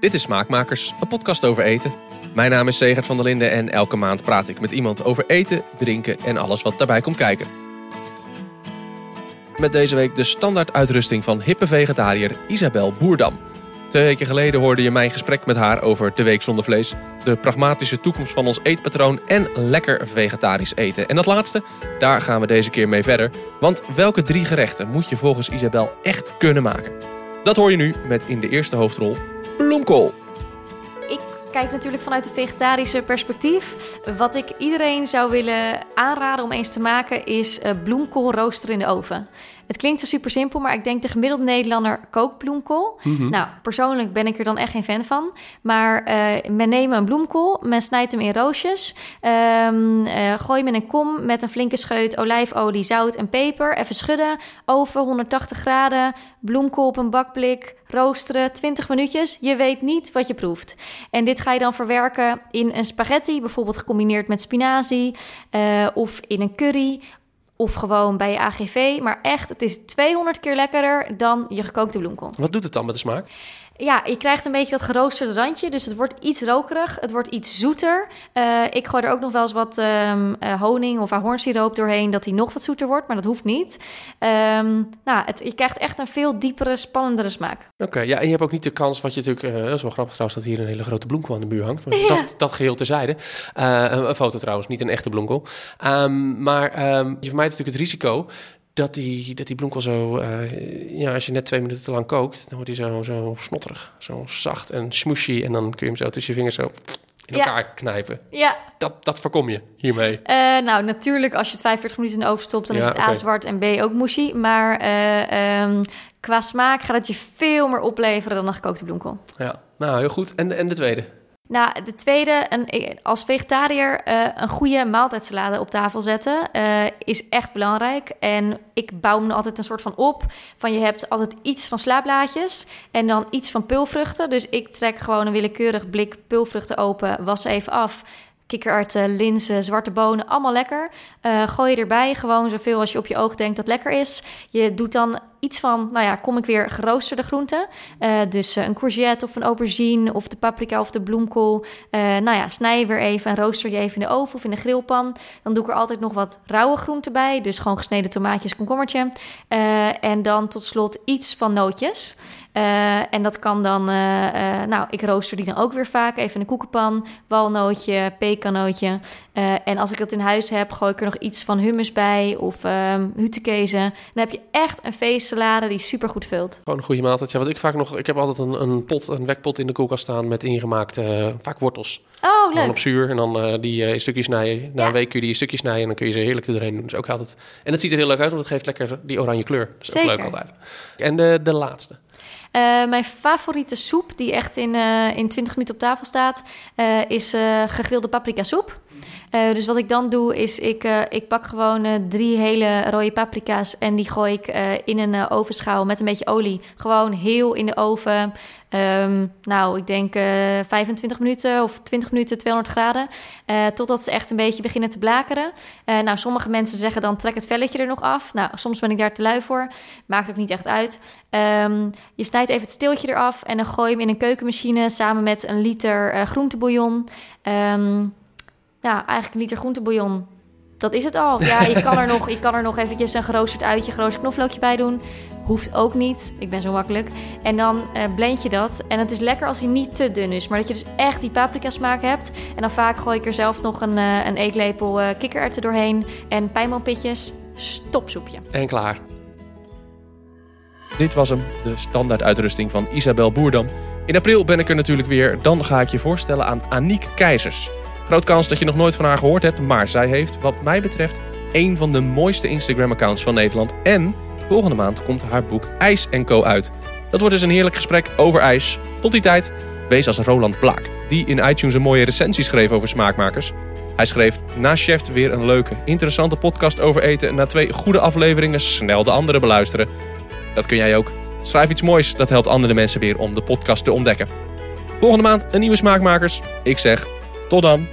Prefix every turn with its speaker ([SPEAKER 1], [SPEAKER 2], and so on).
[SPEAKER 1] Dit is Smaakmakers, een podcast over eten. Mijn naam is Segert van der Linden en elke maand praat ik met iemand over eten, drinken en alles wat daarbij komt kijken. Met deze week de standaard uitrusting van hippe vegetariër Isabel Boerdam. Twee weken geleden hoorde je mijn gesprek met haar over de week zonder vlees, de pragmatische toekomst van ons eetpatroon en lekker vegetarisch eten. En dat laatste, daar gaan we deze keer mee verder. Want welke drie gerechten moet je volgens Isabel echt kunnen maken? Dat hoor je nu met in de eerste hoofdrol bloemkool.
[SPEAKER 2] Ik kijk natuurlijk vanuit het vegetarische perspectief. Wat ik iedereen zou willen aanraden om eens te maken is uh, bloemkool roosteren in de oven. Het klinkt zo super simpel, maar ik denk de gemiddelde Nederlander kookt bloemkool.
[SPEAKER 1] Mhm.
[SPEAKER 2] Nou, persoonlijk ben ik er dan echt geen fan van. Maar uh, men neemt een bloemkool, men snijdt hem in roosjes. Um, uh, gooi hem in een kom met een flinke scheut olijfolie, zout en peper. Even schudden, oven 180 graden, bloemkool op een bakblik, roosteren, 20 minuutjes. Je weet niet wat je proeft. En dit ga je dan verwerken in een spaghetti, bijvoorbeeld gecombineerd met spinazie. Uh, of in een curry of gewoon bij je AGV. Maar echt, het is 200 keer lekkerder dan je gekookte bloemkool.
[SPEAKER 1] Wat doet het dan met de smaak?
[SPEAKER 2] Ja, je krijgt een beetje dat geroosterde randje. Dus het wordt iets rokerig. Het wordt iets zoeter. Uh, ik gooi er ook nog wel eens wat um, uh, honing of ahornsiroop doorheen... dat hij nog wat zoeter wordt, maar dat hoeft niet. Um, nou, het, je krijgt echt een veel diepere, spannendere smaak.
[SPEAKER 1] Oké, okay, ja, en je hebt ook niet de kans... wat je natuurlijk... Uh, dat is wel grappig trouwens dat hier een hele grote bloemkool aan de muur hangt. Maar
[SPEAKER 2] Ja.
[SPEAKER 1] dat, dat geheel terzijde. Een, foto trouwens, niet een echte bloemkool. Um, maar je vermijdt natuurlijk het risico dat die, dat die bloemkool zo, uh, ja, als je net twee minuten te lang kookt, dan wordt hij zo, zo snotterig, zo zacht en smooshy. En dan kun je hem zo tussen je vingers zo in elkaar ja. knijpen.
[SPEAKER 2] Ja.
[SPEAKER 1] Dat, dat voorkom je hiermee.
[SPEAKER 2] Uh, nou, natuurlijk, als je het 45 minuten in de oven stopt, dan ja, is het A okay. zwart en B ook mushy. Maar uh, um, qua smaak gaat het je veel meer opleveren dan een gekookte bloemkool.
[SPEAKER 1] Ja, nou, heel goed. En, en de tweede?
[SPEAKER 2] Nou, de tweede, een, als vegetariër uh, een goede maaltijdsalade op tafel zetten uh, is echt belangrijk. En ik bouw me altijd een soort van op. Van je hebt altijd iets van slaapblaadjes en dan iets van pulvruchten. Dus ik trek gewoon een willekeurig blik pulvruchten open, was even af. Kikkererwten, linzen, zwarte bonen, allemaal lekker. Gooi je erbij gewoon zoveel als je op je oog denkt dat lekker is. Je doet dan iets van, nou ja, kom ik weer geroosterde groenten. Uh, dus uh, een courgette of een aubergine of de paprika of de bloemkool. Uh, nou ja, snij je weer even en rooster je even in de oven of in de grillpan. Dan doe ik er altijd nog wat rauwe groenten bij. Dus gewoon gesneden tomaatjes, komkommertje. en dan tot slot iets van nootjes. En dat kan dan, nou, ik rooster die dan ook weer vaak even in een koekenpan. Walnootje, pekanootje. en als ik dat in huis heb, gooi ik er nog iets van hummus bij of um, hutekezen. Dan heb je echt een feestsalade die super goed vult.
[SPEAKER 1] Gewoon een goede maaltijd. Ja, wat ik vaak nog, ik heb altijd een, een pot, een wekpot in de koelkast staan met ingemaakte, vaak wortels.
[SPEAKER 2] Oh, leuk.
[SPEAKER 1] Dan op zuur en dan die in stukjes snijden. Na ja. een week kun je die in stukjes snijden en dan kun je ze heerlijk er doorheen doen. Dus ook altijd. En het ziet er heel leuk uit, want het geeft lekker die oranje kleur. Dat is
[SPEAKER 2] Zeker.
[SPEAKER 1] ook leuk altijd. En de, de laatste.
[SPEAKER 2] Uh, mijn favoriete soep, die echt in, uh, in 20 minuten op tafel staat, uh, is gegrilde paprika soep. dus wat ik dan doe, is ik, ik pak gewoon drie hele rode paprika's en die gooi ik in een ovenschaal met een beetje olie. Gewoon heel in de oven. Um, nou, ik denk 25 minuten of 20 minuten, 200 graden. totdat ze echt een beetje beginnen te blakeren. nou, sommige mensen zeggen dan trek het velletje er nog af. Nou, soms ben ik daar te lui voor. Maakt ook niet echt uit. Um, je snijdt even het steeltje eraf en dan gooi je hem in een keukenmachine samen met een liter groentebouillon. Um, ja, eigenlijk een liter groentebouillon. Dat is het al. Ja, je kan er nog, je kan er nog eventjes een geroosterd uitje, geroosterd knoflookje bij doen. Hoeft ook niet. Ik ben zo makkelijk. En dan uh, blend je dat. En het is lekker als hij niet te dun is. Maar dat je dus echt die paprika smaak hebt. En dan vaak gooi ik er zelf nog een, uh, een eetlepel uh, kikkererwten doorheen. En pijnmanpitjes. Stopsoepje.
[SPEAKER 1] En klaar. Dit was hem, de standaard uitrusting van Isabel Boerdam. In april ben ik er natuurlijk weer. Dan ga ik je voorstellen aan Aniek Keizers. Groot kans dat je nog nooit van haar gehoord hebt, maar zij heeft, wat mij betreft, een van de mooiste Instagram-accounts van Nederland. En volgende maand komt haar boek IJs Co uit. Dat wordt dus een heerlijk gesprek over ijs. Tot die tijd, wees als Roland Blaak, die in iTunes een mooie recensie schreef over smaakmakers. Hij schreef na Chef weer een leuke, interessante podcast over eten. En na twee goede afleveringen snel de andere beluisteren. Dat kun jij ook. Schrijf iets moois, dat helpt andere mensen weer om de podcast te ontdekken. Volgende maand een nieuwe Smaakmakers. Ik zeg, tot dan.